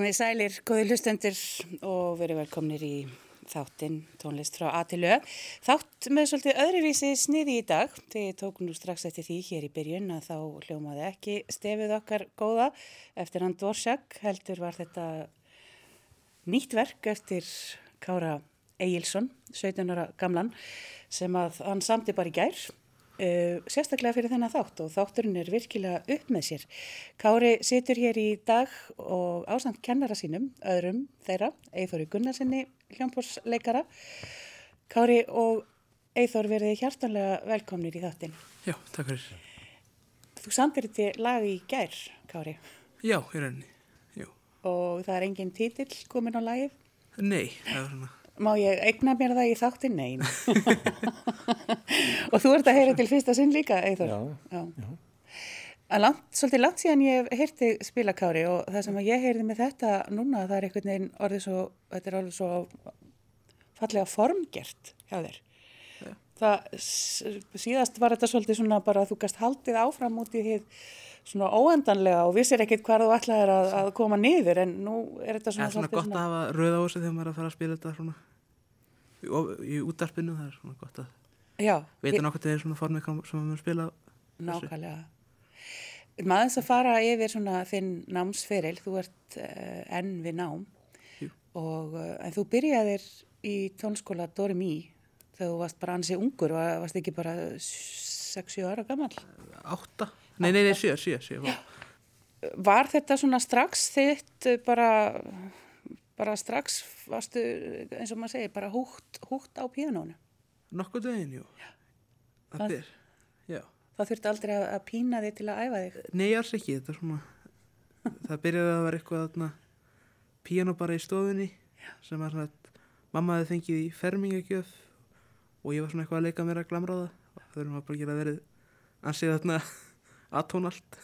Komið sælir, góði hlustendur og verið velkomnir í þáttinn tónlist frá A til Ö. Þátt með svolítið öðruvísi sniði í dag. Þið tókum nú strax eftir því hér í byrjun að þá hljómaði ekki stefið okkar góða eftir hann Dvorsjak. Heldur var þetta nýtt verk eftir Kára Egilson, 17 ára gamlan, sem að hann samti bara í gær. Uh, sérstaklega fyrir þennan þátt og þátturinn er virkilega upp með sér. Kári situr hér í dag og ásamt kennara sínum, öðrum þeirra, Eithóri Gunnarsinni, hljómpórsleikara. Kári og Eithór verði hjartanlega velkomnir í þáttin. Já, takk fyrir. Þú samtir þetta lag í gær, Kári. Já, í rauninni, jú. Og það er engin títill komin á lagið? Nei, það er svona Má ég eigna mér það í þáttin? Nein. og þú ert að heyra til fyrsta sinn líka, Eithor. Já, já. já. Langt, svolítið langt síðan ég heyrti spilakári og það sem ég heyrði með þetta núna, það er einhvern veginn orðið svo, þetta er orðið svo fallega formgert hjá þér. Ja. Það, síðast var þetta svolítið svona bara að þú gast haldið áfram út í því svona óendanlega og vissir ekkit hvað þú ætlaðir að, að koma niður en nú er þetta svona... Það er svona gott svona... að hafa rauð á þessu þegar maður er að fara að spila þetta svona í, í útarpinu, það er svona gott að Já, veita nákvæmt þegar svona formið sem maður spila Nákvæmlega. Maður þess að fara yfir svona þinn námsferil, þú ert uh, enn við nám og, uh, en þú byrjaðir í tónskóla Dóri Mí þegar þú varst bara ansið ungur, var, varst ekki bara 6-7 ára gammal? 8 Nei, nei, nei, sjö, sjö, sjö. Var þetta svona strax þitt bara, bara strax, varstu, eins og maður segir, bara húgt, húgt á píanónu? Nokkuð veginn, jú. Það, það, það þurfti aldrei að, að pína þig til að æfa þig? Nei, alls ekki, þetta er svona, það byrjaði að vera eitthvað þarna, píanó bara í stofunni, já. sem var svona, mamma hefði fengið í fermingagjöf og ég var svona eitthvað að leika mér að glamra það. Það verður maður bara að gera verið ansið þarna aðtón allt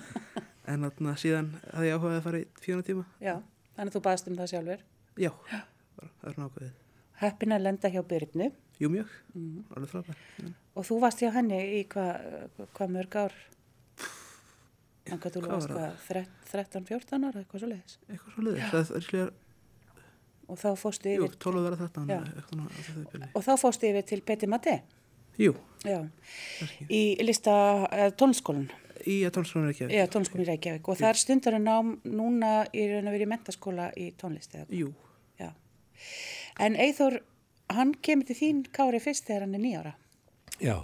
en þarna síðan hafði ég áhugaði að fara í fjóna tíma. Já, þannig að þú baðst um það sjálfur. Já, bara, það er svona ákveðið Heppin að lenda hjá Byrnu Jú mjög, mm. alveg frábær. Ja. Og þú varst hjá henni í hvað hva mörg ár? Hvað þú varst hvað, 13-14 ára, eitthvað svo leiðis? Eitthvað svo leiðis, það er slíðar Og þá fórstu yfir Jú, 12 verða þetta Og þá fórstu yfir til Peti Matti Jú. Já, í lista tónskólan. Í tónskólan Reykjavík. Já, tónskólan Reykjavík og það er stundarinn nám núna í raun og verið í mentaskóla í tónlist eða? Jú. Já. En Eithor, hann kemur til þín kári fyrst þegar hann er nýjára. Já.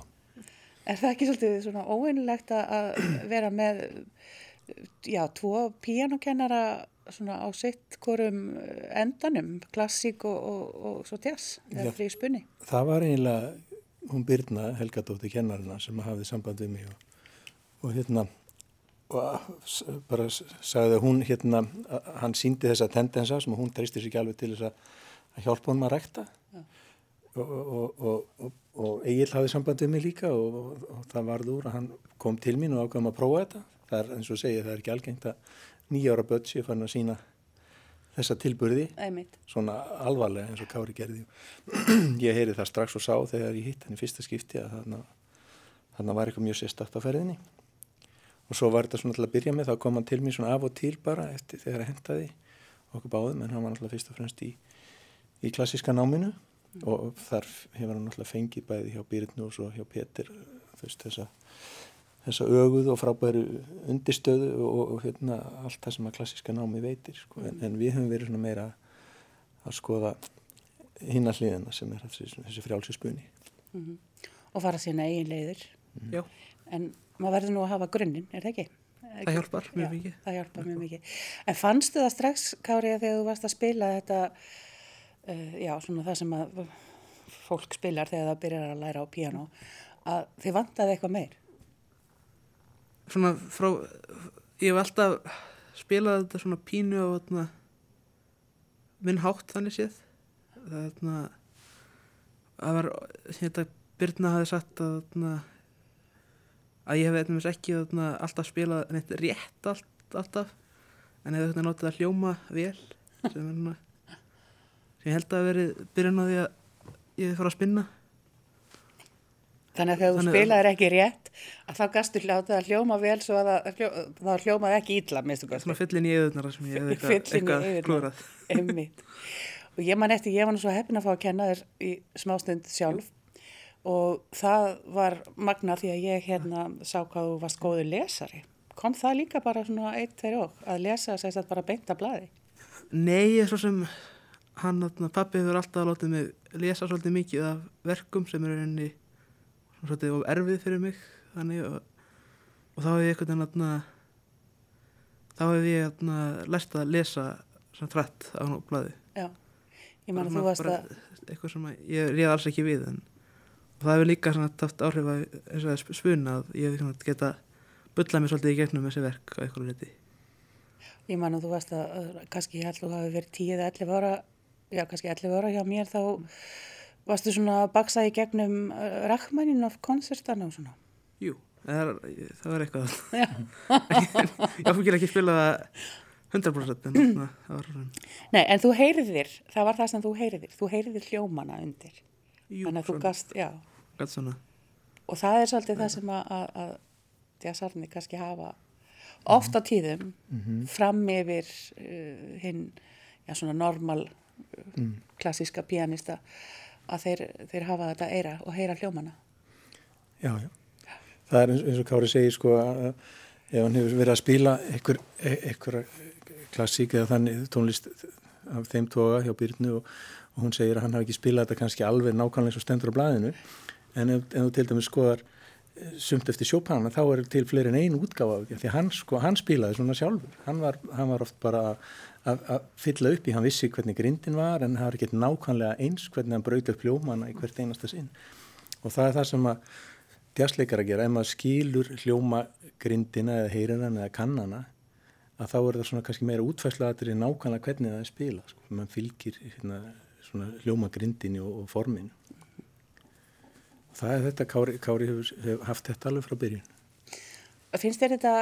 Er það ekki svolítið svona óvinnilegt að vera með, já, tvo píanokennara svona á sitt hvorum endanum, klassík og, og, og svo tjass, eða frí spunni? Það var eiginlega hún Byrna, Helgadóttir kennarina sem hafði samband við mig og, og hérna og bara sagði hún hérna hann síndi þessa tendensa sem hún treystir sér ekki alveg til þess að hjálpa honum að rekta ja. og, og, og Egil hafði samband við mig líka og það varð úr að hann kom til mín og ákvæm að prófa þetta það er eins og segja það er ekki algengt að nýjára börn sé fann að sína þessa tilburði, Einmitt. svona alvarlega eins og Kári gerði. Ég heyri það strax og sá þegar ég hitt henni fyrsta skipti að þarna var eitthvað mjög sérstakt á ferðinni. Og svo var þetta svona til að byrja með, þá kom hann til mér svona af og til bara eftir þegar það hentaði okkur báðum, en hann var náttúrulega fyrst og fremst í, í klassíska náminu mm. og þar hefur hann náttúrulega fengið bæði hjá Byrnu og svo hjá Petur þess að þessa öguð og frábæru undirstöðu og, og hérna, allt það sem að klassiska námi veitir sko. en, en við höfum verið meira að skoða hinn að hliðina sem er þessi, þessi frjálsi spunni mm -hmm. Og fara sína eigin leiðir mm -hmm. en maður verður nú að hafa grunninn, er það ekki? Það hjálpar mjög mikið Það hjálpar mjög mikið En fannstu það strax, Kári, þegar þú varst að spila þetta uh, já, svona það sem að fólk spilar þegar það byrjar að læra á piano að þið vantaði eitthvað meir svona frá ég hef alltaf spilað þetta svona pínu á minn hátt þannig séð. Það þarna, að var hérna Byrna hafi sagt að að ég hef eitthvað ekki þarna, alltaf spilað neitt rétt allt, alltaf. En hefði notið að hljóma vel sem, sem ég held að veri byrjan á því að ég fór að spinna Þannig að þegar þú spilaðir ekki rétt, að þá gastu hljótið að hljóma vel svo að það, hljó, það hljómaði ekki minnstu svona fyllin í eitthvað, Fyllin í. Einmitt. Og ég man eftir, ég var svo heppin að fá að kenna þér í smástund sjálf og það var magna því að ég hérna sá hvað þú varst góður lesari. Kom það líka bara svona eitt þegar og að lesa sérst að bara beinta blaði? Nei, ég er svo sem hann, pappi hefur alltaf látið mig lesa svolítið mikið af verkum sem eru henni svolítið of erfið fyrir mig þannig og, og þá hef ég einhvern veginn þarna, þá hef ég þarna, lært að lesa svona trætt á nú blaði. Já, ég man að þú varst að, eitthvað sem að ég réð alls ekki við en og það hefur líka svona taft áhrif að og það spuna að ég hef svona geta bullað mér svolítið í gegnum þessi verk á eitthvað liti ég man að þú varst að, að kannski ég held að þú hafi verið 10 eða 11 ára, já kannski 11 ára hjá mér þá varstu svona að baksa í gegnum uh, Rachmaninoff konsertana og svona. Jú, það, það var eitthvað Já. ég áfengir ekki spila það 100% en það var Nei, en þú heyriðir, það var það sem þú heyriðir, þú heyriðir hljómana undir. Jú, Þannig að þú gast, já, gat svona. Og það er svolítið það sem að, að, að jazzarni kannski hafa oft á tíðum fram yfir uh, hinn, já svona normal uh, klassíska pianista að þeir, þeir hafa þetta eira og heyra hljómana. Já, já. Það er eins, eins og Kári segir sko að ef hann hefur verið að spila einhver, einhver klassík eða þannig tónlist af þeim toga hjá Byrnu og, og hún segir að hann hafi ekki spilað þetta kannski alveg nákvæmlega og stendur á blæðinu en ef, ef þú til dæmis skoðar eh, sumt eftir Chopin þá er til fleiri en ein útgáfa af því hann, sko, hann spilaði svona sjálfur hann var, hann var oft bara að, að fylla upp í, hann vissi hvernig grindin var en það var ekki nákvæmlega eins hvernig hann braut upp hljómana í hvert einasta sinn. Og það er það sem að jazzleikar að gera, ef maður skilur hljóma grindina eða heyrinan eða kannana að þá er það svona kannski meira útfærsluatur í nákvæmlega hvernig það er spila sko. mann fylgir hérna, svona hljóma grindinni og, og forminu. Það er þetta Kári, Kári hefur, hefur haft þetta alveg frá byrjun Finnst þér þetta,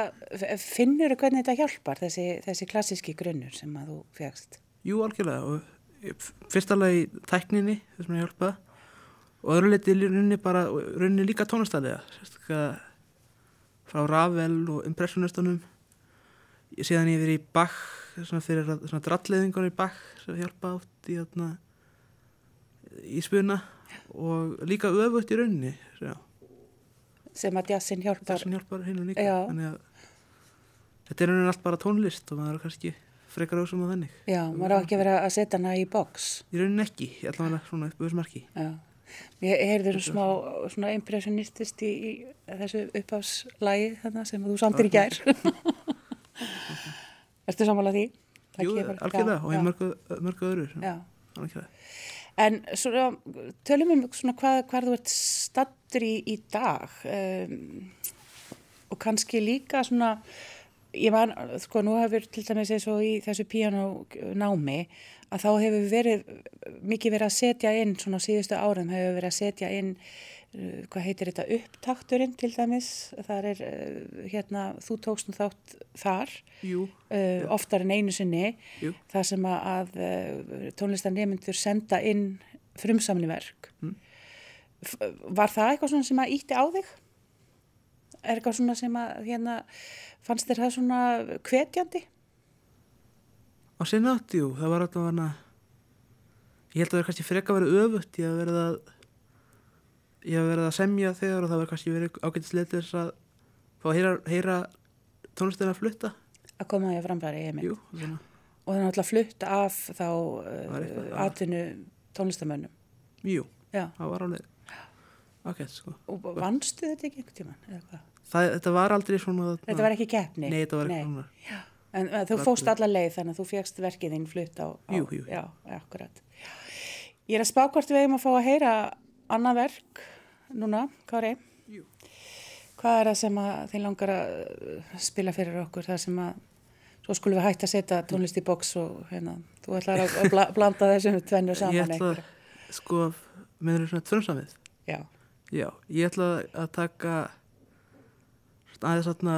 finnur þú hvernig þetta hjálpar, þessi, þessi klassíski grunnur sem að þú fegst? Jú, algjörlega og ég- fyrsta lagi tækninni þess að hjálpa og öðru leiti runni bara, runni líka tónastælega frá Ravel og Impressionistunum ég verið í Bach svona fyrir svona dralliðingar í Bach sem hjálpa átt í í spuna og líka öfugt í runni já, Sem að jazzin hjálpar? sem hjálpar hinn þannig að þetta er runni allt bara tónlist og maður er kannski frekar ásum á þannig Já, maður á ekki að vera að setja hana í box. í runni ekki, vera svona upp þessu marki Já. Ég heyrði nú smá svona impressionistist í, í þessu uppáfslægi þarna sem þú samtir í gær. Ertu sammálað því? Það Jú, algjörlega, og ég mörgu, öðru Já. En svona, tölum um svona hvað, hvað þú ert stattur í, í dag um, og kannski líka svona, ég man, sko, nú hefur til dæmis eins og í þessu píanónámi að þá hefur verið, mikið verið að setja inn, svona síðustu árum hefur verið að setja inn, hvað heitir þetta, upptakturinn til dæmis, þar er, uh, hérna, þú tókst nú þátt þar, Jú, uh, oftar en einu sinni, jú, það sem að, að tónlistarnemundur senda inn frumsamni verk. Mm. Var það eitthvað svona sem að ítti á þig? Er eitthvað svona sem að, hérna, fannst þér það svona hvetjandi? á sinna átt, jú, það var alltaf hana ég held að það er kannski freka að vera öfutt ég hef verið að ég hef verið að semja þegar og það var kannski verið ágættislega þess að fá að heyra, heyra tónlistina að flutta Að koma því að frambæri, jú, svona, Og það er náttúrulega flutt af þá uh, atvinnu tónlistamönnum. jú, Já. það var alveg ágætt, sko Og vannstu þetta ekki einhvern tíman? það, þetta var aldrei svona Þetta var ekki keppni? nei, þetta var ekki svona En uh, þú fóst alla leið þannig að þú fegst verkið þín flutt á, á Jú, jú. Já, akkurat. Ég er að spá hvort við eigum að fá að heyra annað verk núna, Kári. Jú. Hvað er það sem þið langar að uh, spila fyrir okkur? Það sem að, svo skulum við hægt að setja tónlist í boks og hérna, þú ætlar að, að bla, blanda þessum tvennu saman ég ætla að, sko, meður svona tvörnsamið Já, Já, ég ætla að taka aðeins þarna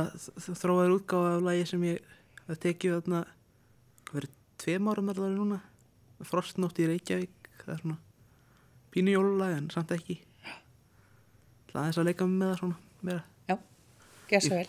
þróaður útgáfa af lagi sem ég hef tekið þarna verið tveim árum það núna Frostnótt í Reykjavík það er svona pínu jólulag en samt ekki aðeins að leika með það svona meira. Já, gjör svo vel.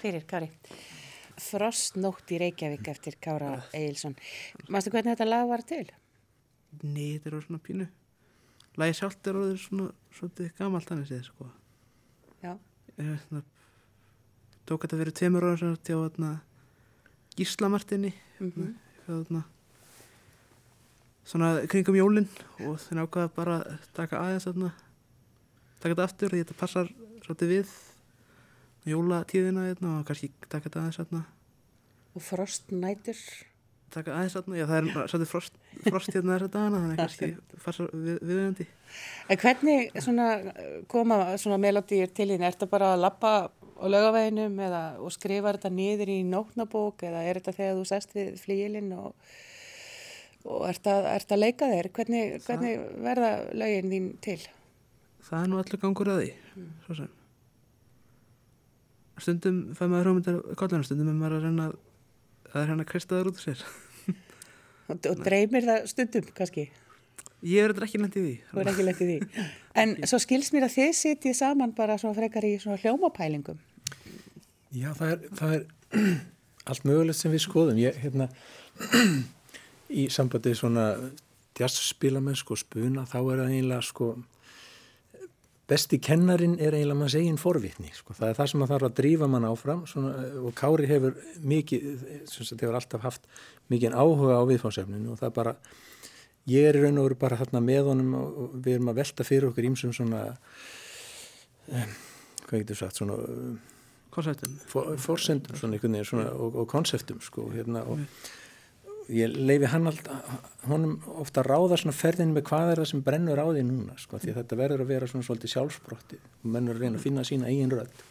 Takk fyrir, Kári. Frostnótt í Reykjavík eftir Kára Eilsson. Mástu hvernig þetta lag var til? Nei, þetta er svona pínu. Lægi sjálft er orðið svona, svona gamalt hann séð, sko. Já. Er svona, tók þetta fyrir tveimur ára sem til þarna Gíslamartinni, Mm þarna, svona kringum jólinn og þeir ákvaða bara að taka aðeins þarna, taka þetta aftur því þetta passar svolítið við jólatíðina hérna og kannski taka þetta aðeins þarna, Og frostnætur. taka aðeins þarna, já það er svolítið frost, frost hérna þessa dagana þannig að kannski passar við, viðöndi. En hvernig svona koma svona melodýr til þín? Er þetta bara að lappa á lögaveginum eða og skrifa þetta niður í nótnabók eða er þetta þegar þú sest við flíilinn og, og að, ert að leika þér? Hvernig, hvernig verða lögin þín til? Það er nú allur gangur að því, svo sem. Stundum fæ maður hrómyndar kollana, stundum er maður að reyna að er hann að kristja það út úr sér. Og, og dreymir það stundum kannski? Ég er þetta ekki lent í því. Þú ekki lendið því. En svo skils mér að þið sitjið saman bara svona frekar í svona hljómapælingum. Já, það er, það er allt mögulegt sem við skoðum. Ég, hérna, í sambandi svona jazzspilamennsku og spuna, þá er það eiginlega sko, besti kennarin er eiginlega manns eigin forvitni. Sko. Það er það sem að þarf að drífa mann áfram svona, og Kári hefur mikið, sagt, hefur alltaf haft mikið áhuga á viðfánsefninu og það er bara, ég er raun og veru bara þarna með honum og við erum að velta fyrir okkur ímsum svona, um, hvað getur sagt, svona, um, og, og konseptum sko hérna og ég leifi hann alltaf honum ofta ráða svona ferðin með hvað er það sem brennur á því núna sko því þetta verður að vera svona svolítið sjálfsbrottið og mennur að reyna að finna sína eigin rödd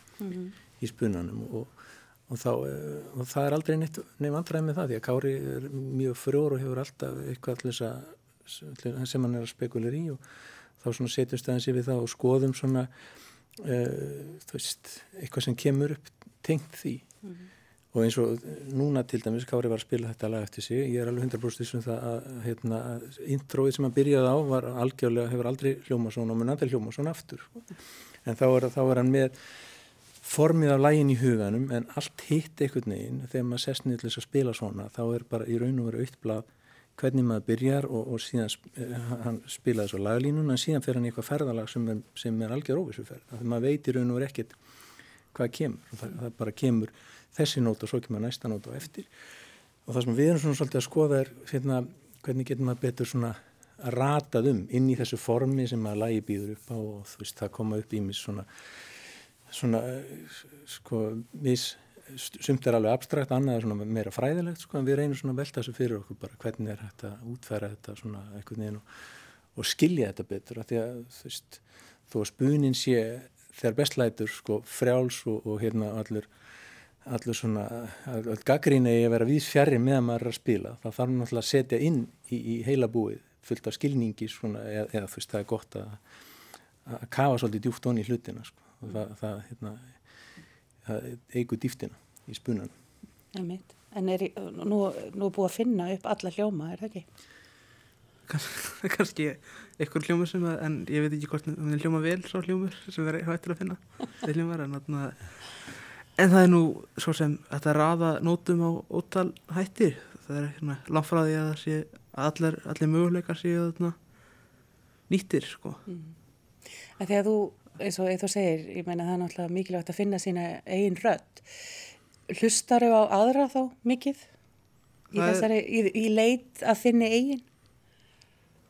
í spunanum og, og þá eh, og það er aldrei neitt nefn vandræði með það því að Kári er mjög frjór og hefur alltaf eitthvað að sem hann er að spekulir í og þá svona setjumst aðeins yfir það og skoðum svona uh, veist, eitthvað sem kemur upp tengt því og eins og núna til dæmis Kári var að spila þetta lag eftir sig, ég er alveg 100% sem það að hérna, að introið sem hann byrjaði á var algjörlega, hefur aldrei hljóma svona og mun aldrei hljóma svona aftur. En þá er, þá er hann með formið af lægin í huganum en allt hitt einhvern veginn þegar maður sest niður til þess að spila svona þá er bara í raun og veru aukt blað hvernig maður byrjar og, og síðan eh, hann spilaði svo laglínun en síðan fer hann í eitthvað ferðalag sem er, sem er algjör óvissuferð. Þannig maður veit í raun og veru ekkert hvað kemur. Það, það bara kemur þessi nót og svo kemur næsta nót og eftir. Og það sem við erum svona svolítið að skoða er hérna, hvernig getur maður betur svona að ratað um inn í þessu formi sem maður lægi býður upp á og þú veist það koma upp í mig svona svona eh, sko mis, sumt er alveg abstrakt, annað er svona meira fræðilegt sko en við reynum svona að velta þessu fyrir okkur bara hvernig er hægt að útfæra þetta svona einhvern veginn og, og skilja þetta betur af því að þú veist þó að spunin sé þegar bestlætur sko frjáls og, og hérna allur allur svona, all gaggríni að vera vís fjarrir meðan maður er að spila það þarf náttúrulega að setja inn í, í heila búið fullt af skilningi svona, eða, eða þú veist það er gott að, að kafa svolítið djúft onni í hlutina sko. og það, það, hérna, það eigur dýftina í spunan Einmitt. En er, nú, nú er búið að finna upp alla hljóma, er það ekki? kannski eitthvað hljómur sem að, en ég veit ekki hvort hann er hljóma vel svo hljómur sem við erum hættir að finna þeir hljómar en þarna en það er nú svo sem þetta raða nótum á ótal hættir það er hérna því að það sé að allir, allir möguleikar séu þarna nýttir sko En þegar þú, eins og þú segir, ég meina það er náttúrulega mikilvægt að finna sína eigin rödd. Hlustar á aðra þá mikið? Í, Það er- þessari, í, í leit að þinni eigin?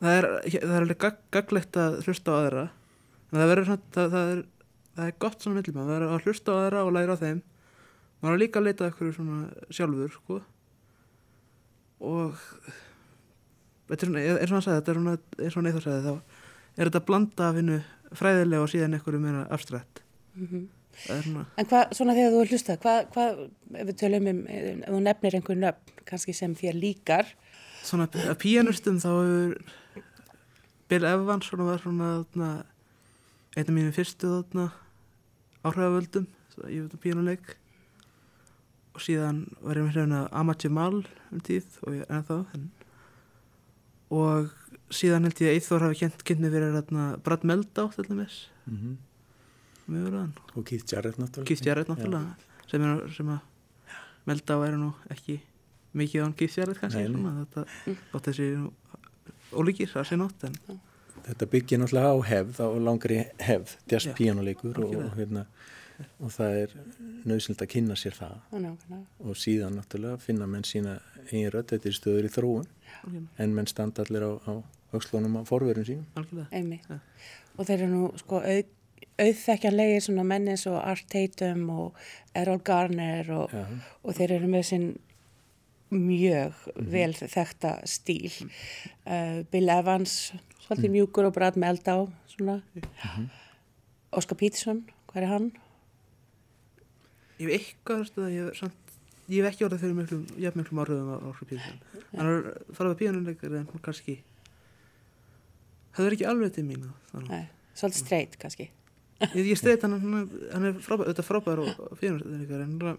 það er, það er alveg gag, gaglegt að hlusta á aðra en það verður svona það, það, er, það er gott svona millum það verður að hlusta á aðra og læra á þeim. Maður er líka að leita eitthvað svona sjálfur sko. Og þetta er svona, er svona að segja þetta er svona, er svona eitthvað að segja þá er þetta blanda af hennu fræðilega og síðan eitthvað meira abstrakt. Mm það er svona En hvað, svona þegar þú hlusta, hvað, hvað, ef við tölum um, ef þú nefnir einhver nöfn, kannski sem þér líkar, svona að píanustum þá hefur Bill Evans svona var svona einn af mínum fyrstu þarna áhrifavöldum ég veit að píanuleik og síðan var ég með hrefna Ahmad Jamal um tíð og ég er ennþá en, og síðan held ég að Eithor hafi kent kynni þarna Brad dæmis. Mm -hmm. og Keith Jarrett náttúrulega. Keith Jarrett náttúrulega sem, er, sem að melda á eru nú ekki mikið án kannski Nei, nei. svona, þetta, þótt þessi nú ólíkir að sé nótt en þetta byggir náttúrulega á hefð, á langri hefð, jazz Já, píjónuleikur og, hérna, og það er nöðsynlegt að kynna sér það. Já, nákvæmlega. og síðan náttúrulega finna menn sína eigin rödd, þetta er stöður í þróun. Algjörlega, en menn standa allir á, á aukslónum á forverum sínum. Og þeir eru nú sko auð, auðþekkjanlegir svona menn eins og Art Tatum og Errol Garner og, Já, og þeir eru með sinn mjög Mhm. vel þekta stíl. Uh, Bill Evans, svolítið Mhm. mjúkur og Brad Meldau, svona. Oscar Peterson, hvað er hann? Ég hef eitthvað, veistu það, ég hef, samt, ég hef ekki orðið fyrir miklum, jafn miklum áhrifum á Óskar Píðsson. Hann er farið að píjónuleikar en hún kannski, það er ekki alveg til mín. Þannig. Nei, svolítið straight kannski. Ég, ég streitt hann, hann er- hann er frábær, auðvitað frábær og píjónuleikar en hann,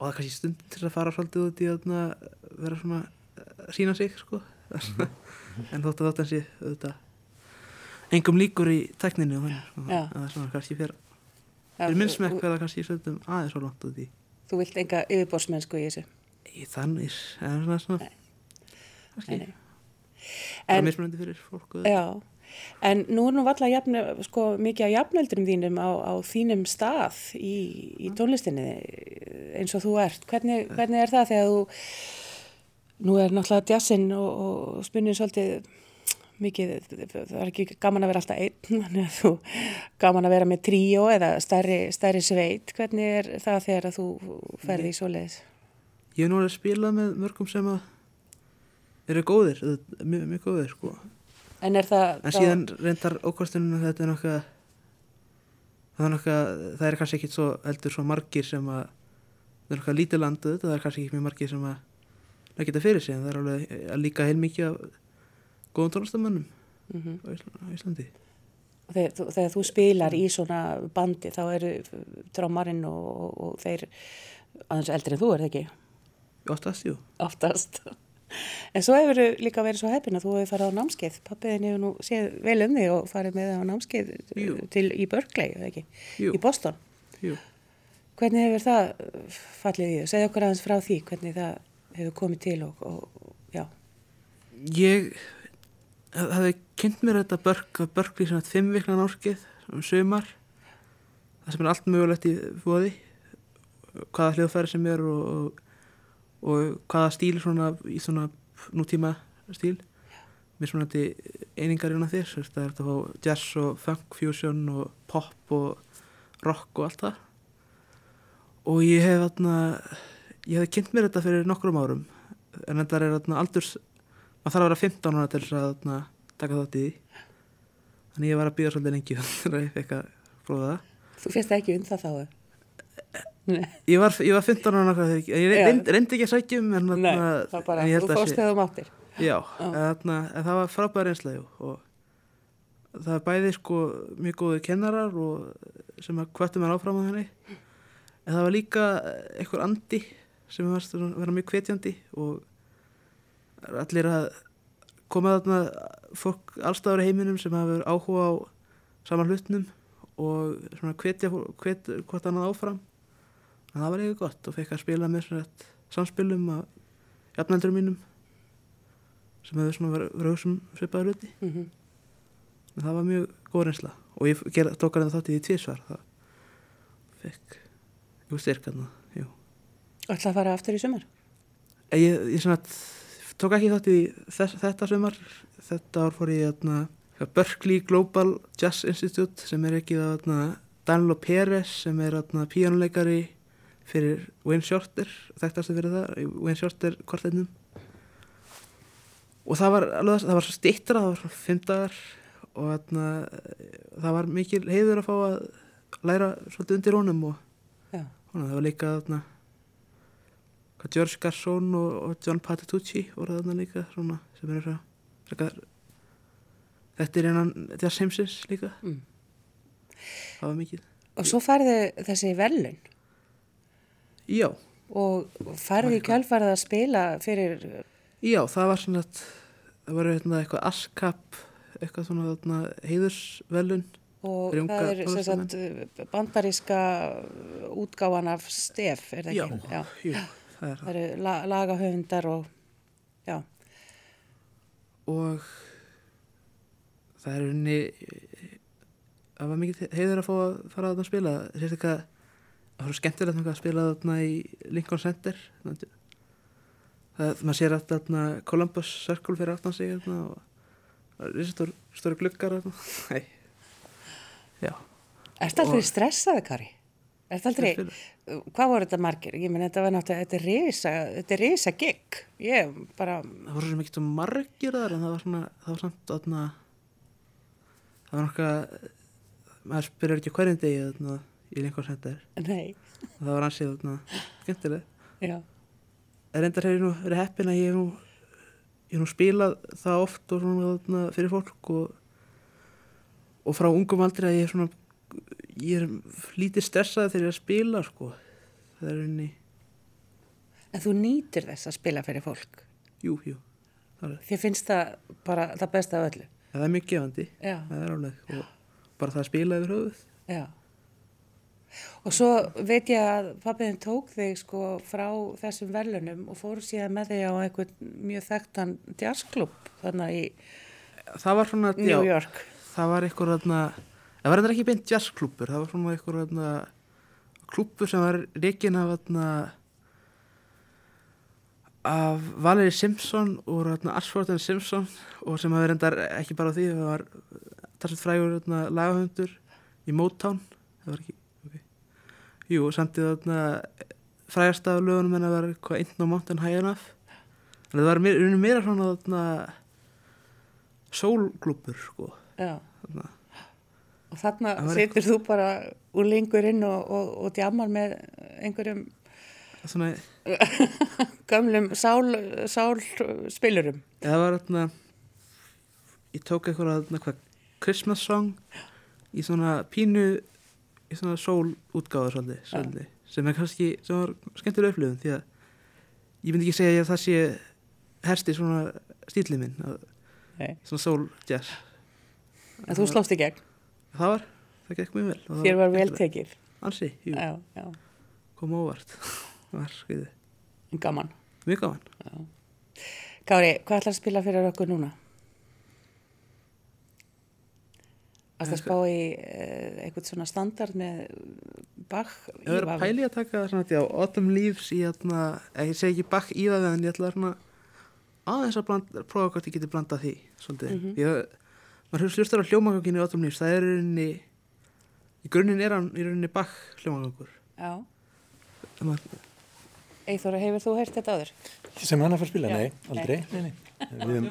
og það er kannski stund til að fara svolítið út í að vera svona, að sína sig, sko. en þótt að þátt hann sé auðvitað engum líkur í tekninu og það er svona kannski fyrir, Já, fyrir minn þú- smekk verða kannski stundum aðeins svo langt út í. Þú vilt enga yfirborðsmennsku í þessu. Í þannig, en svona, svona kannski, bara En, mismunandi fyrir fólk og já, en nú er nú valla jafn, sko, mikið af jafnöldurum þínum á, á þínum stað í, í tónlistinni eins og þú ert. Hvernig, hvernig er það þegar þú, nú er náttúrulega jazzinn og, og spunnið svolítið mikið, það er ekki gaman að vera alltaf einn, þannig að þú gaman að vera með tríó eða stærri, stærri sveit. Hvernig er það þegar að þú ferði í svoleiðis? Ég hef nú alveg spilað með mörgum sem að eru góðir, mjög, mjög góðir sko. En er það En síðan reyndar ókvastunum að þetta er nokkað það er nokkað, það er kannski ekkit svo heldur svo margir sem að það er nokkað lítið landu, það er kannski ekki mjög margir sem að það geta fyrir sig en það er alveg að líka heilmikið af góðum tónlistamönnum mm Ísla- á Íslandi. Þegar, þú- þegar þú spilar í svona bandi þá eru trómarinn og, og, og þeir aðeins eldri en þú er það ekki Oftast, jú. oftast en svo hefur líka verið svo heppin að þú hefur farið á námskeið pappiðin hefur nú séð vel um þig og farið með það á námskeið Jú. til í Berkeley, eða ekki, Jú, í Boston jú. hvernig hefur það fallið í þig, segja okkur aðeins frá því hvernig það hefur komið til og, og já, Ég hafði kynnt mér þetta börk, börkli svona fimm vikna námskeið um sumar. Það sem er allt mögulegt í fóði hvaða hljóðfæri sem er og, og, hvaða stíl svona í svona nútíma stíl. Mér svona einingar innan þér það er þetta að fá jazz og funk fusion og pop og rock og allt það. Og ég hef þarna ég hef kynnt mér þetta fyrir nokkrum árum en þetta er aldurs maður þarf að vera 15 ára til að taka þátt í þannig ég var að býða svolítið lengi að ég fekk að prófa það. Þú finnst ekki um það þá Nei, ég var, ég var 15 ára þegar ég- reyndi, reyndi ekki að sækja um en, Nei það bara, en ég held að sé- þegar máttir. Já, en, þarna, en það var frábæð reynsla jú, og það er bæði sko mjög góði kennarar og sem að hvöttu mér áfram á henni. En það var líka einhver andi sem var að vera mjög hvetjandi og allir að koma þarna fólk allstæður í heiminum sem hafa verið áhuga á saman hlutnum og svona hvetja fólk- hvet hvort annað áfram. En það var eitthvað gott og fekk að spila með svona rétt samspilum að jafnældurum mínum sem hefur svona verið verið að hugsa um svipaða hluti. Mm en það var mjög góð reynsla og ég tók hann þátt í því tvísvar það fekk jú styrkarna, jú ætla að fara aftur í sumar? Ég, ég svona tók ekki þátt í þess, þetta sumar. Þetta ár fór ég að Berkeley Global Jazz Institute sem er ekki að Danilo Pérez sem er að píjónuleikari fyrir Wayne Shorter þekktastu fyrir það, Wayne Shorter kvartetnum. Og það var alveg, það var svo stittra það var svona fimm dagar og atna, það var mikil heiður að fá að læra svolítið undir honum og já, Hona, það var líka hvað George Garson og, og John Patitucci voru þarna líka svona, sem eru þetta er einan Jazz Heimsins líka. Mm. það var mikið. Og svo færðu þessi velun já, og færðu í kjálfarið að spila fyrir já, það var svona það var hérna eitthvað ASCAP eitthvað svona þarna heiðursvelun Og Fyrir unga það er sagt bandaríska útgáfan af stef, er það Já, ekki? Já. Það er það. Það eru la lagahöfundar og, já, Og það er unni, það var mikið heiður að fá að fara að spila. Sérstaklega, það var skemmtilegt að spila þarna í Lincoln Center. Það, maður sér alltaf þarna Columbus Circle fyrir aftan sig þarna og það er stór, stóri gluggar þarna. Nei, já. Ertu aldrei Og- stressaði, Kari? Ertu aldrei, Spila. Hvað voru þetta margir? Ég menn, þetta var náttúrulega, þetta er þetta er risa gig. Ég bara, það voru svo mikið margir þar en það var svona, það var samt þarna það var nokkað maður spyrir ekki hverjum degi þarna í Lincoln Center nei, og það var ansið þarna skemmtileg já, en reyndar hefur ég nú verið heppin að ég hef nú ég hef nú spilað það oft og svona þarna fyrir fólk og og frá ungum aldrei að ég er svona ég er lítið stressað þegar ég er að spila sko það er unni, en þú nýtir þess að spila fyrir fólk. jú, jú Þér finnst það bara það besta af öllu. það er mjög gefandi það er og bara það að spila yfir höfuð já. Og svo veit ég að pappiðin tók þig sko frá þessum verðlunum og fór síðan með þig á einhvern mjög þekktan jazzklub þarna í það var svona, New York. það var eitthvað það var eitthvað ekki beint jazzklúpur, það var svona eitthvað klúpur sem var reikin af þarna, af Valerie Simpson og and Simpson og sem hafi reyndar ekki bara á því, það var talsveit frægur þarna lagahöndur í Motown, það var ekki, ok, jú, og samtíð frægast af lögunum en að vera eitthvað Ain't No Mountain High Enough, en það var meira, meira svona þarna sólklúpur, sko, Já. þarna. Og þarna situr þú bara úr lengur inn og, og, og djamar með einhverjum svona, gömlum sál, sál það var þarna ég tók eitthvað þarna hvað Christmas song í svona pínu í svona sól útgáður svolítið, svolítið sem er kannski, sem var skemmtilega upplifun því að ég myndi ekki segja að það sé hersti svona stílið minn að, svona sól jazz. En þú slóst í gegn. Það var, það gekk mjög vel það Þér var vel tekið. ansi, jú, Já, já. kom óvart það var skriðið, Gaman. mjög gaman Kári, hvað ætlar að spila fyrir okkur núna? Að það spá í uh, einhvern svona standard með Bach Ég verður að pæli að taka því á Autumn Leaves í þarna, ég segi ekki bakk í það en ég ætla svona aðeins að blanda, prófa hvort ég geti blandað því svolítið. Mhm. Ég, maður hefur slustar á hljómaganginu í Autumn Leaves, það er í rauninni, í grunninn er hann í rauninni bakk hljómagangur. Já. Eithóra, hefur þú heyrt þetta áður? Sem hann að fara að spila? Nei, aldrei. Nei, nei. Við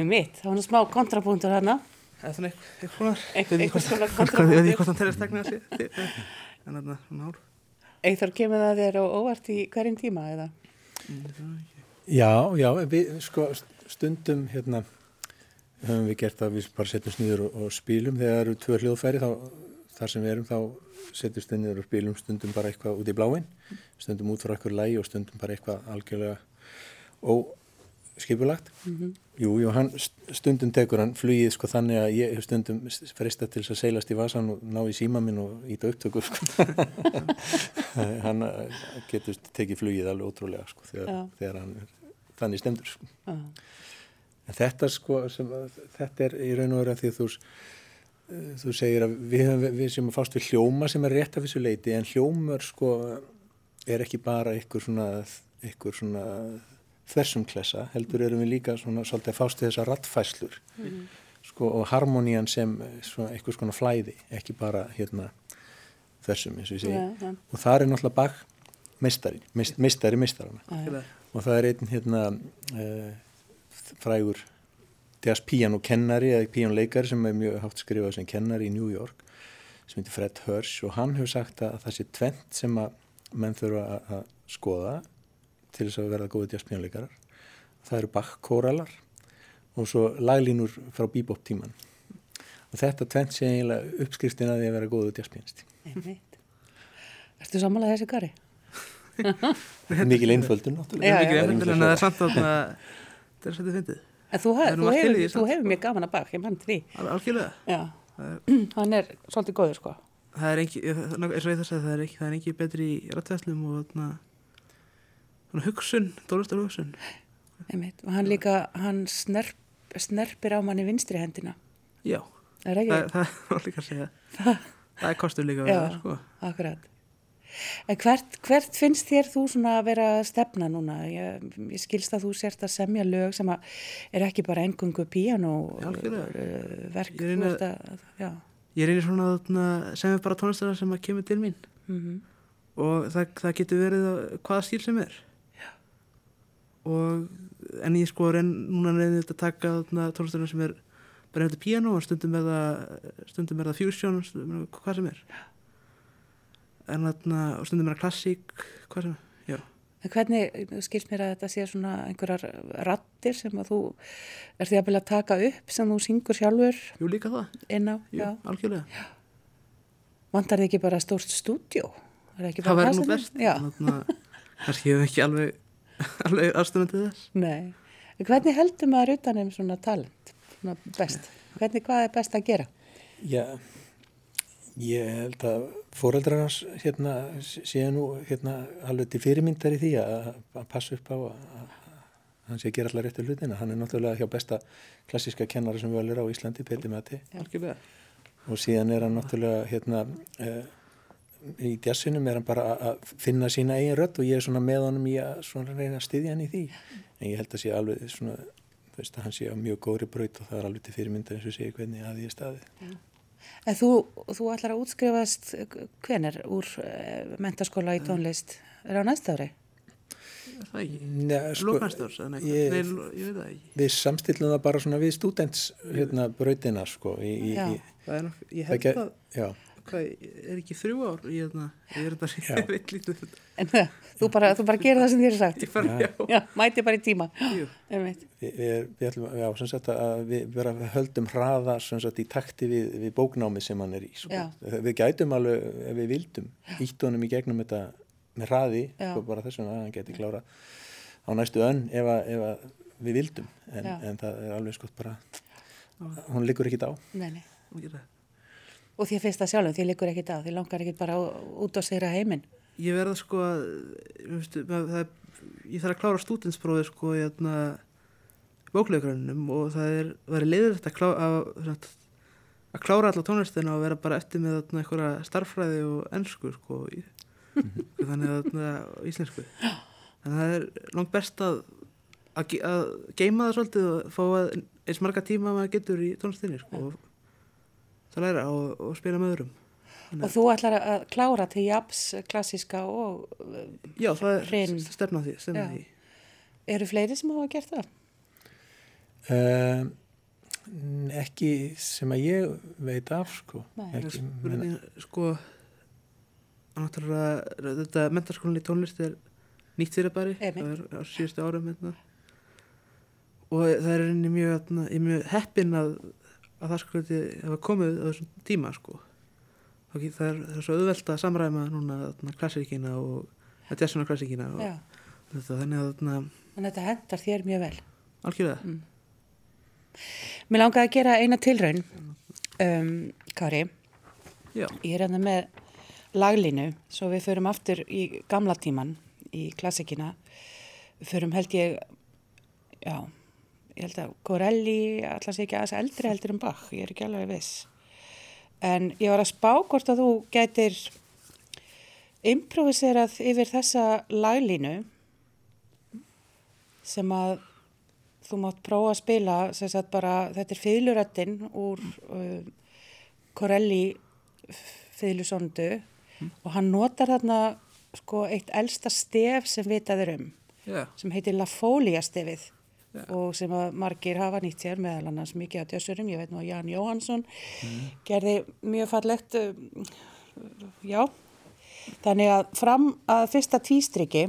Einmitt, það var nú smá kontrapunktur hana. eða svona eitthvað eitthvað konar Hvað, ég veit kontrapunktur. ekki hvort hann telur stegna þessi en þarna svona ár Eithor kemur það þér á óvart í hverjum tíma eða? Já, já, við sko stundum hérna höfum við gert að við bara setjum sniður og, og spilum þegar það eru tvö hljóðfæri þá, þar sem við erum þá setjum sniður og spilum stundum bara eitthvað út í bláin stundum út frá eitthvað lægi og stundum bara eitthvað algjörlega óskipulagt Jú, jú, hann st- stundum tekur hann flugið sko þannig að ég hef stundum frista til þess að seilast í vasan og ná í síma minn og íta upptökur sko. hann eh, getur tekið flugið alveg ótrúlega sko þegar, Já. þegar hann er þannig stemdur sko. Já. En þetta sko, sem, þetta er í raun og vera því að þú, eh, þú segir að við, við sem að fást við hljóma sem er rétt af þessu leiti en hljómar sko er ekki bara einhver svona, einhver svona þversum klessa, heldur erum við líka svona svolítið að fást við þessar rattfæslur sko og harmonían sem eh, svona einhvers konar flæði, ekki bara hérna þversum eins og ég segi. Já, já. og það er náttúrulega bak meistari, meist, meistari meistarana Já, og það er einn hérna uh, frægur jazz piano kennari eða piano leikari sem er mjög hátt skrifað sem kennari í New York sem heitir Fred Hirsch. Og hann hefur sagt að það sé tvent sem að menn þurfa að- að skoða til þess að verða góði jazz piano leikarar það eru bakkóralar og svo laglínur frá bebop tíman og þetta tvent sé eiginlega uppskriftin að því að vera góðu jazz pianisti einmitt. Ertu sammálað þessi Kari? mikil einföldun náttúrulega mikið já. einföldun en það er samt að það er svolítið fyndið En þú, hef, þú, hefur, samt. hefur mjög gaman að bak, ég mann því. Algjörlega hann er svolítið góður sko. það er ekki, eins og ég þess að það er ekki það er ekki betri í rættvæslum og þarna svona hugsun, dólustar hugsun Einmitt. Og hann líka, hann snerp, snerpir á manni vinstri hendina. já, Er ekki? það, það var líka að segja það er kostur líka Já. það sko Akkurat. En hvert, hvert finnst þér þú svona að vera að stefna núna? Ég, ég skilst að þú sért að semja lög sem að er ekki bara engungu píano Já, algjörlega. uh, verk. Ég að, reynir svona þarna, sem er bara tónlistara sem að kemur til mín Mm og það, það getur verið á hvaða stíl sem er. Og en ég sko reyn, núna reynir þetta að taka þarna tónlistarinn sem er bara hefði piano og stundum er það stundum er það fusion, stundum er það hvað sem er. En þarna og stundum er það klassík hvað sem er, já. En hvernig, skilst mér að þetta sé svona einhverjar rattir sem að þú ert því að vilja taka upp sem þú syngur sjálfur? Jú líka það, inn á? jú, Já. algjörlega. Vantar þið ekki bara stórt stúdjó? Það væri nú best. En þarna, kannski hefur ekki alveg alveg aðstöðan til þess nei. En hvernig heldur maður utan um svona talent? Svona best. Hvernig, hvað er best að gera? Já, ég held að fóreldrar hans hérna séu nú hérna alveg til fyrirmyndar í því að, að passa upp á að, að hann sé að gera allar réttu hlutina. Hann er náttúrulega hjá besta klassíska kennara sem við er á Íslandi, Peti Mati og síðan er hann náttúrulega hérna uh, í djassinum er hann bara að- finna sína eigin rödd og ég er svona með honum í að svona reyna að styðja hann í því en ég held að sé alveg svona veist að hann sé á mjög góðri braut og það er alveg til fyrirmyndar eins og segja hvernig að því er staðið. En þú, þú ætlar að útskrifast hvenar úr uh, mentaskóla í tónlist? Er á næsta ári? Er það ekki, Nei, sko, ég- nei, ég veit það ekki við samstillum það bara svona við stúdents hérna brautina sko í, í, Já. í, það er nokk, ég Það held gæ- að já, hvað, er ekki þrjú ár ég, þarna, ég er þetta veit lítið um. En þú bara, þú bara gerir það sem þér er sagt? ég fara, já, Já, mæti bara í tíma. við, við, ætlum já, sem sagt að við vera við höldum hraða sem sagt í takti við, við bóknámið sem hann er í sko. Við gætum alveg ef við vildum ítt honum í gegnum þetta með hraði sko, bara þessum að hann geti klára á næstu önn ef, að, ef að við vildum en, en það er alveg sko bara hún liggur ekkit á Nei, nei. ég gera það. Og því að fyrst að sjálfum, því liggur ekkit á, því langar ekkit bara út á sigra heiminn. ég verða sko að veistu, það, er- ég þarf að klára stúdinsprófið sko í hérna bókleikarinnum og það er verið leiðilegt að, klá, að, að, að klára alla tónlistina og vera bara eftir með þarna einhverja starffræði og ennsku sko í, þannig að þarna á íslensku en það er langt best að að, að geima það svolítið og fá að eins marga tíma maður getur í tónlistinni sko og það læra og, og spila með öðrum Og þú ætlar að klára til japs klassiska og uh, Já, það er Hrein. stefna því, stefna því. eru fleiri sem hafa gert það? Uh, ekki sem að ég veit af sko. Nei. ekki, menna, Spurning, sko náttúrulega, þetta mentarskólinni í tónlist er nýtt fyrir bæri Einmitt. það er á síðustu árum hérna. og það er einnig mjög, hérna, mjög heppin að, að það sko hefa komið á þessum tíma sko það er, það er svo auðvelt að samræma núna klassíkina og að jazzuna klassíkina og þetta, þannig að hérna, en þetta hendar þér mjög vel. algjörlega Mm. Mér langaði að gera eina tilraun, um, Kári. já, Ég er hérna með laglínu, svo við förum aftur í gamla tíman, í klassikina. Við förum held ég, já, ég held að Corelli, alltaf sé ekki aðeins eldri heldur en Bach, ég er ekki alveg viss. En ég var að spá hvort að þú gætir improviserað yfir þessa laglínu sem að þú mátt prófa að spila, bara, þetta er fiðluröttin úr uh, Corelli fiðlusondu og hann notar þarna sko eitt elsta stef sem vitað er um já, sem heitir La Folia stefið Já. og sem að margir hafa nýtt sér meðal annars mikið á tjössurum, ég veit nú að Jan Jóhansson gerði mjög fallegt uh, já. Þannig að fram að fyrsta tvístriki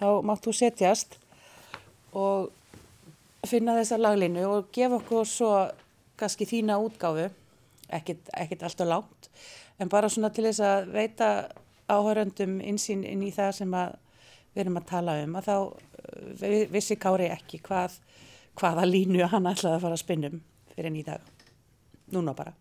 þá mátt þú setjast og finna þessa laglinu og gefa okkur svo kannski þína útgáfu. Ekkit, ekkit alltaf langt en bara svona til þess að veita áhöröndum insýn inn í það sem að við erum að tala um að þá vi- vissi Kári ekki hvað, hvaða línu hann ætlaði að fara að spinnum fyrir enn í dag. Núna bara.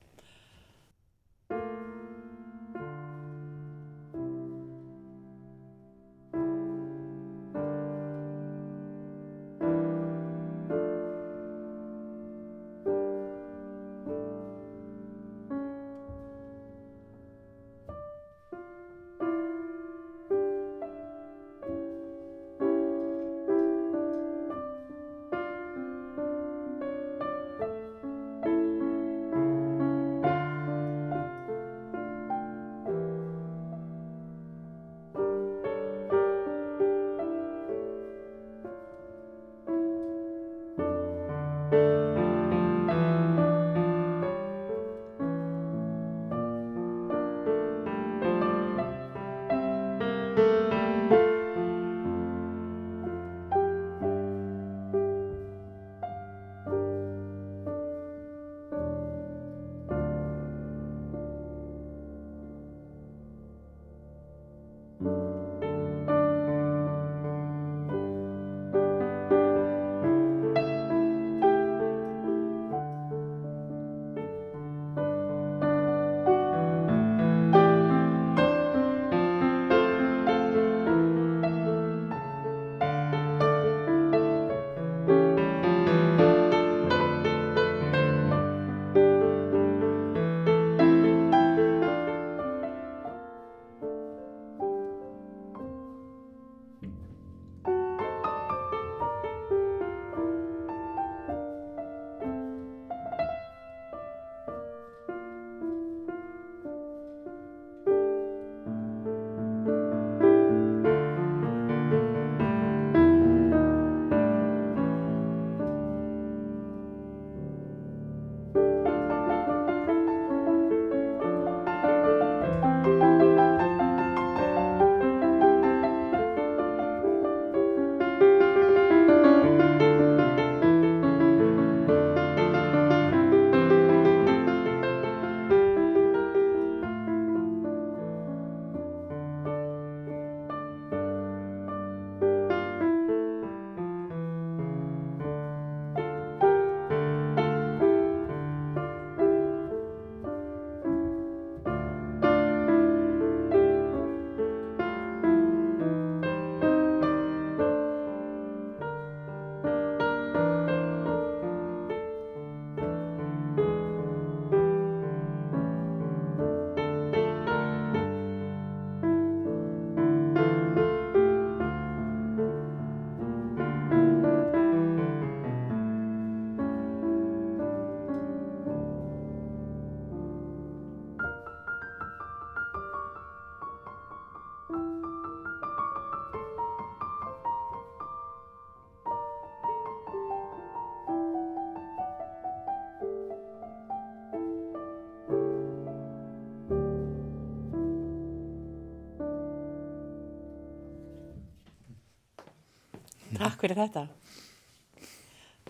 Takk fyrir þetta.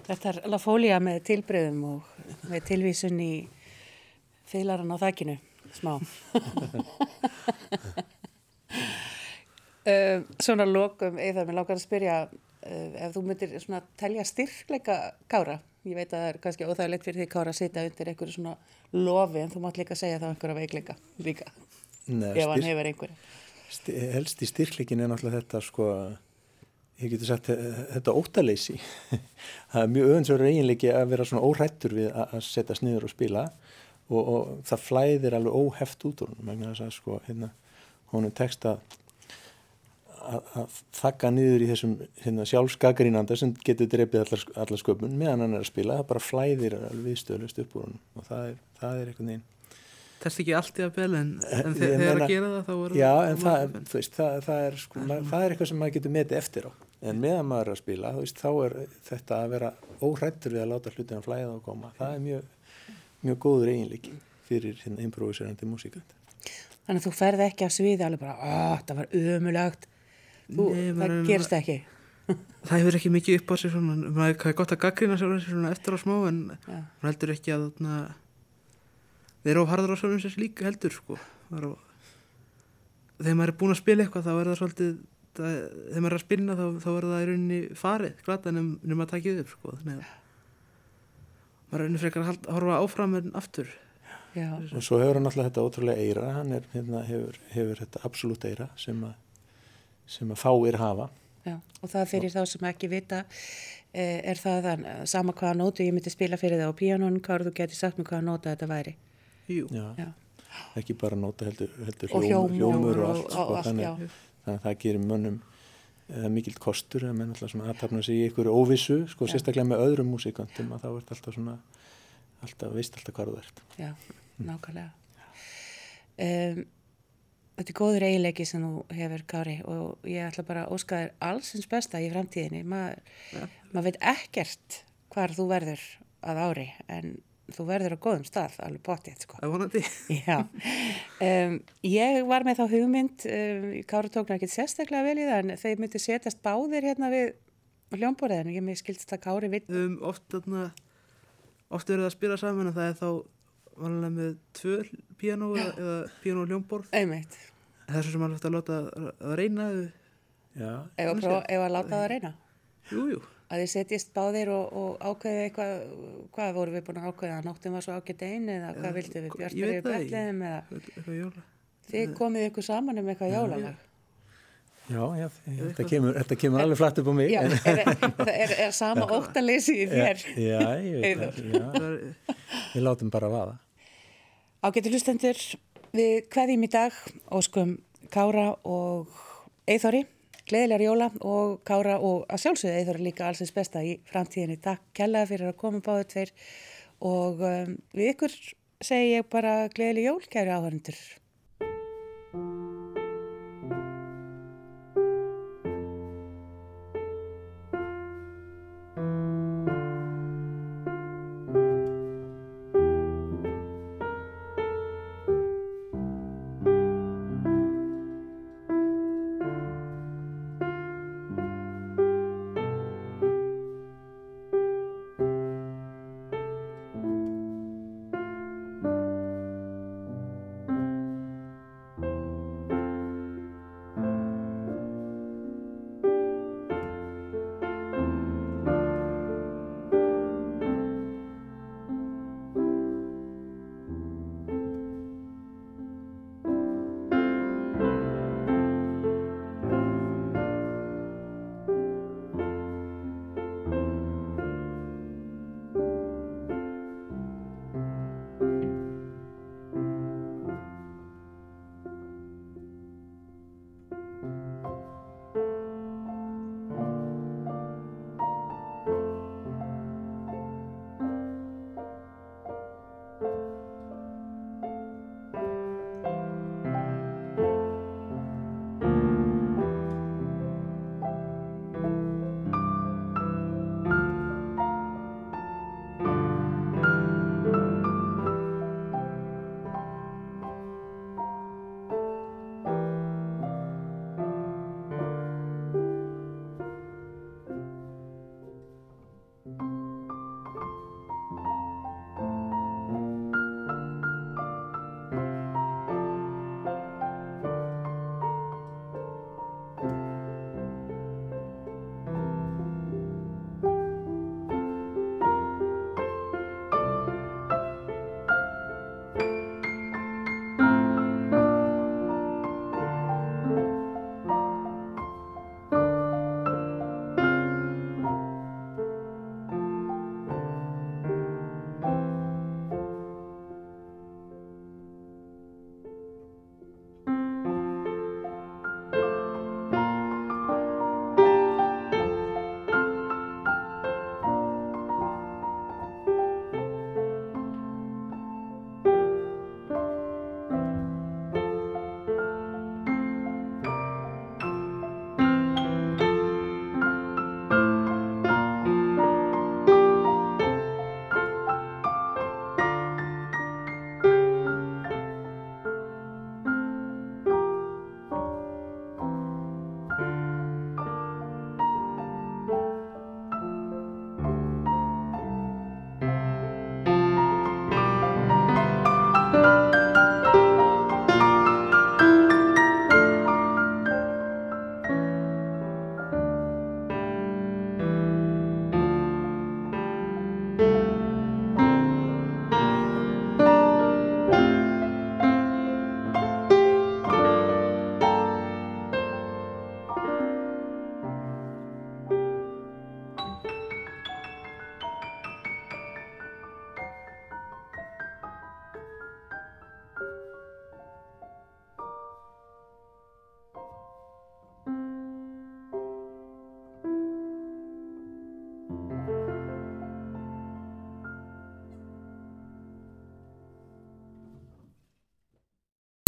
Þetta er lafólía með tilbreyðum og með tilvísun í feilaran á þakkinu, smá. uh, svona lokum, eða mér langar að spyrja uh, ef þú myndir svona telja styrkleika kára. Ég veit að það er kannski óþægilegt fyrir því kára að sitja undir einhverju svona lofi en þú mátt líka segja það einhverja veikleika líka, Nei, ef hann hefur einhverja. helst í styrkleikin er náttúrulega þetta sko, ég getur sagt eh, þetta óttaleysi það er mjög öðinsverður eiginleiki að vera svona óhrættur við að setjast niður og spila og, og það flæðir alveg óheft út úr hún vegna þess að sko hérna honum tekst að að, þakka niður í þessum hérna, sjálfskakarínanda sem getur drefið allar, allar sköpun meðan hann er að spila, það bara flæðir alveg viðstöðlust upp úr hún og það er, það er einhvern veginn Test ekki allt í að bel en, en Ég þe þegar meina- að gera það þá er Já, það en það, veist, það, það, er, sko, ma- það er eitthvað sem maður getur metið eftir á. En meðan maður er að spila, veist, þá er þetta að vera óhrættur við að láta hlutina flæða og koma. Það er mjög, mjög góður eiginleiki fyrir hérna improviserandi músíkant. Þannig að þú ferð ekki á sviði alveg bara, að það var umulagt. Þú, Nei, maður það er- gerist ekki. Það hefur ekki mikið upp á sig svona, maður er gott að gaggrina sér eftir á smá en maður heldur ekki að þarna, þeir eru of harður á svona sér líka heldur sko. Á, þegar maður er búinn að spila eitthvað þá er það svolítið, það, þegar maður er að spilna þá, þá er það í rauninni farið, glata nefn, nefn að takið upp sko. Þannig að maður er rauninni frekar að halda- horfa áfram en aftur. Já, Og svo hefur hann alltaf þetta ótrúlega eira, hann er, hérna, hefur, hefur þetta absolutt eira sem að, sem að fáir hafa. já. Og það fyrir þá sem ekki vita eh, er það þann, sama hvaða nótu ég myndi spila fyrir það á píanónu, hvað þú getur sagt mér hvaða nóta þetta væri. Jú, Já, Já. ekki bara nota heldur, heldur Og hljóm, hljómur hljómur og og- allt. og Sko, allt, þannig, já. Þannig að það gerir mönnum eða mikill kostur að menn alltaf svona aðtapna sig í einhverju óvissu, sko, Já. sérstaklega með öðrum músikantum að þá ert alltaf svona alltaf, veist alltaf hvað þú ert. Já, nákvæmlega. Um, þetta er góður eiginleiki sem þú hefur, Kári, og ég ætla bara að óska þér allsins besta í framtíðinni. Ma, maður veit ekkert hvar þú verður að ári, en þú verður á góðum stað, alveg potið, sko. það er vonandi. Já, um, ég var með þá hugmynd, um, Kári tók náttúrulega ekki sérstaklega vel í það, en þeir myndi setjast báðir hérna við hljómborðinu, ég með skildst að Kári vill. um, oft, þarna, oft eru það að spila saman og það er þá vanlega með tvö piano eða, eða piano og ljómborð Einmitt, þessu sem maður hægt að láta að, reyna Já, ef að, láta það að reyna. jú, jú, að þið setjist báðir og, og ákveðið eitthvað, hvað voru við búin að ákveða að nóttin var svo ágætt einn eða hvað vildu við það ekki. betliðum eða þið komið ykkur saman um eitthvað jólalag. já, já þetta, kemur, þetta kemur alveg flatt upp á mig. Já, en- er, er, er, er sama óttaleysi í þér? Já, ég veit það. Er, við látum bara vaða. Ágættu hlustendur, við kveðjum í dag óskum Kára og Eithori, gleðilegar jóla og Kára og að sjálfsögðu Eithori líka allsins besta í framtíðinni. Takk kjallaði fyrir að koma báðu tveir og um, við ykkur segi ég bara gleðileg jól, kæri áhörndur.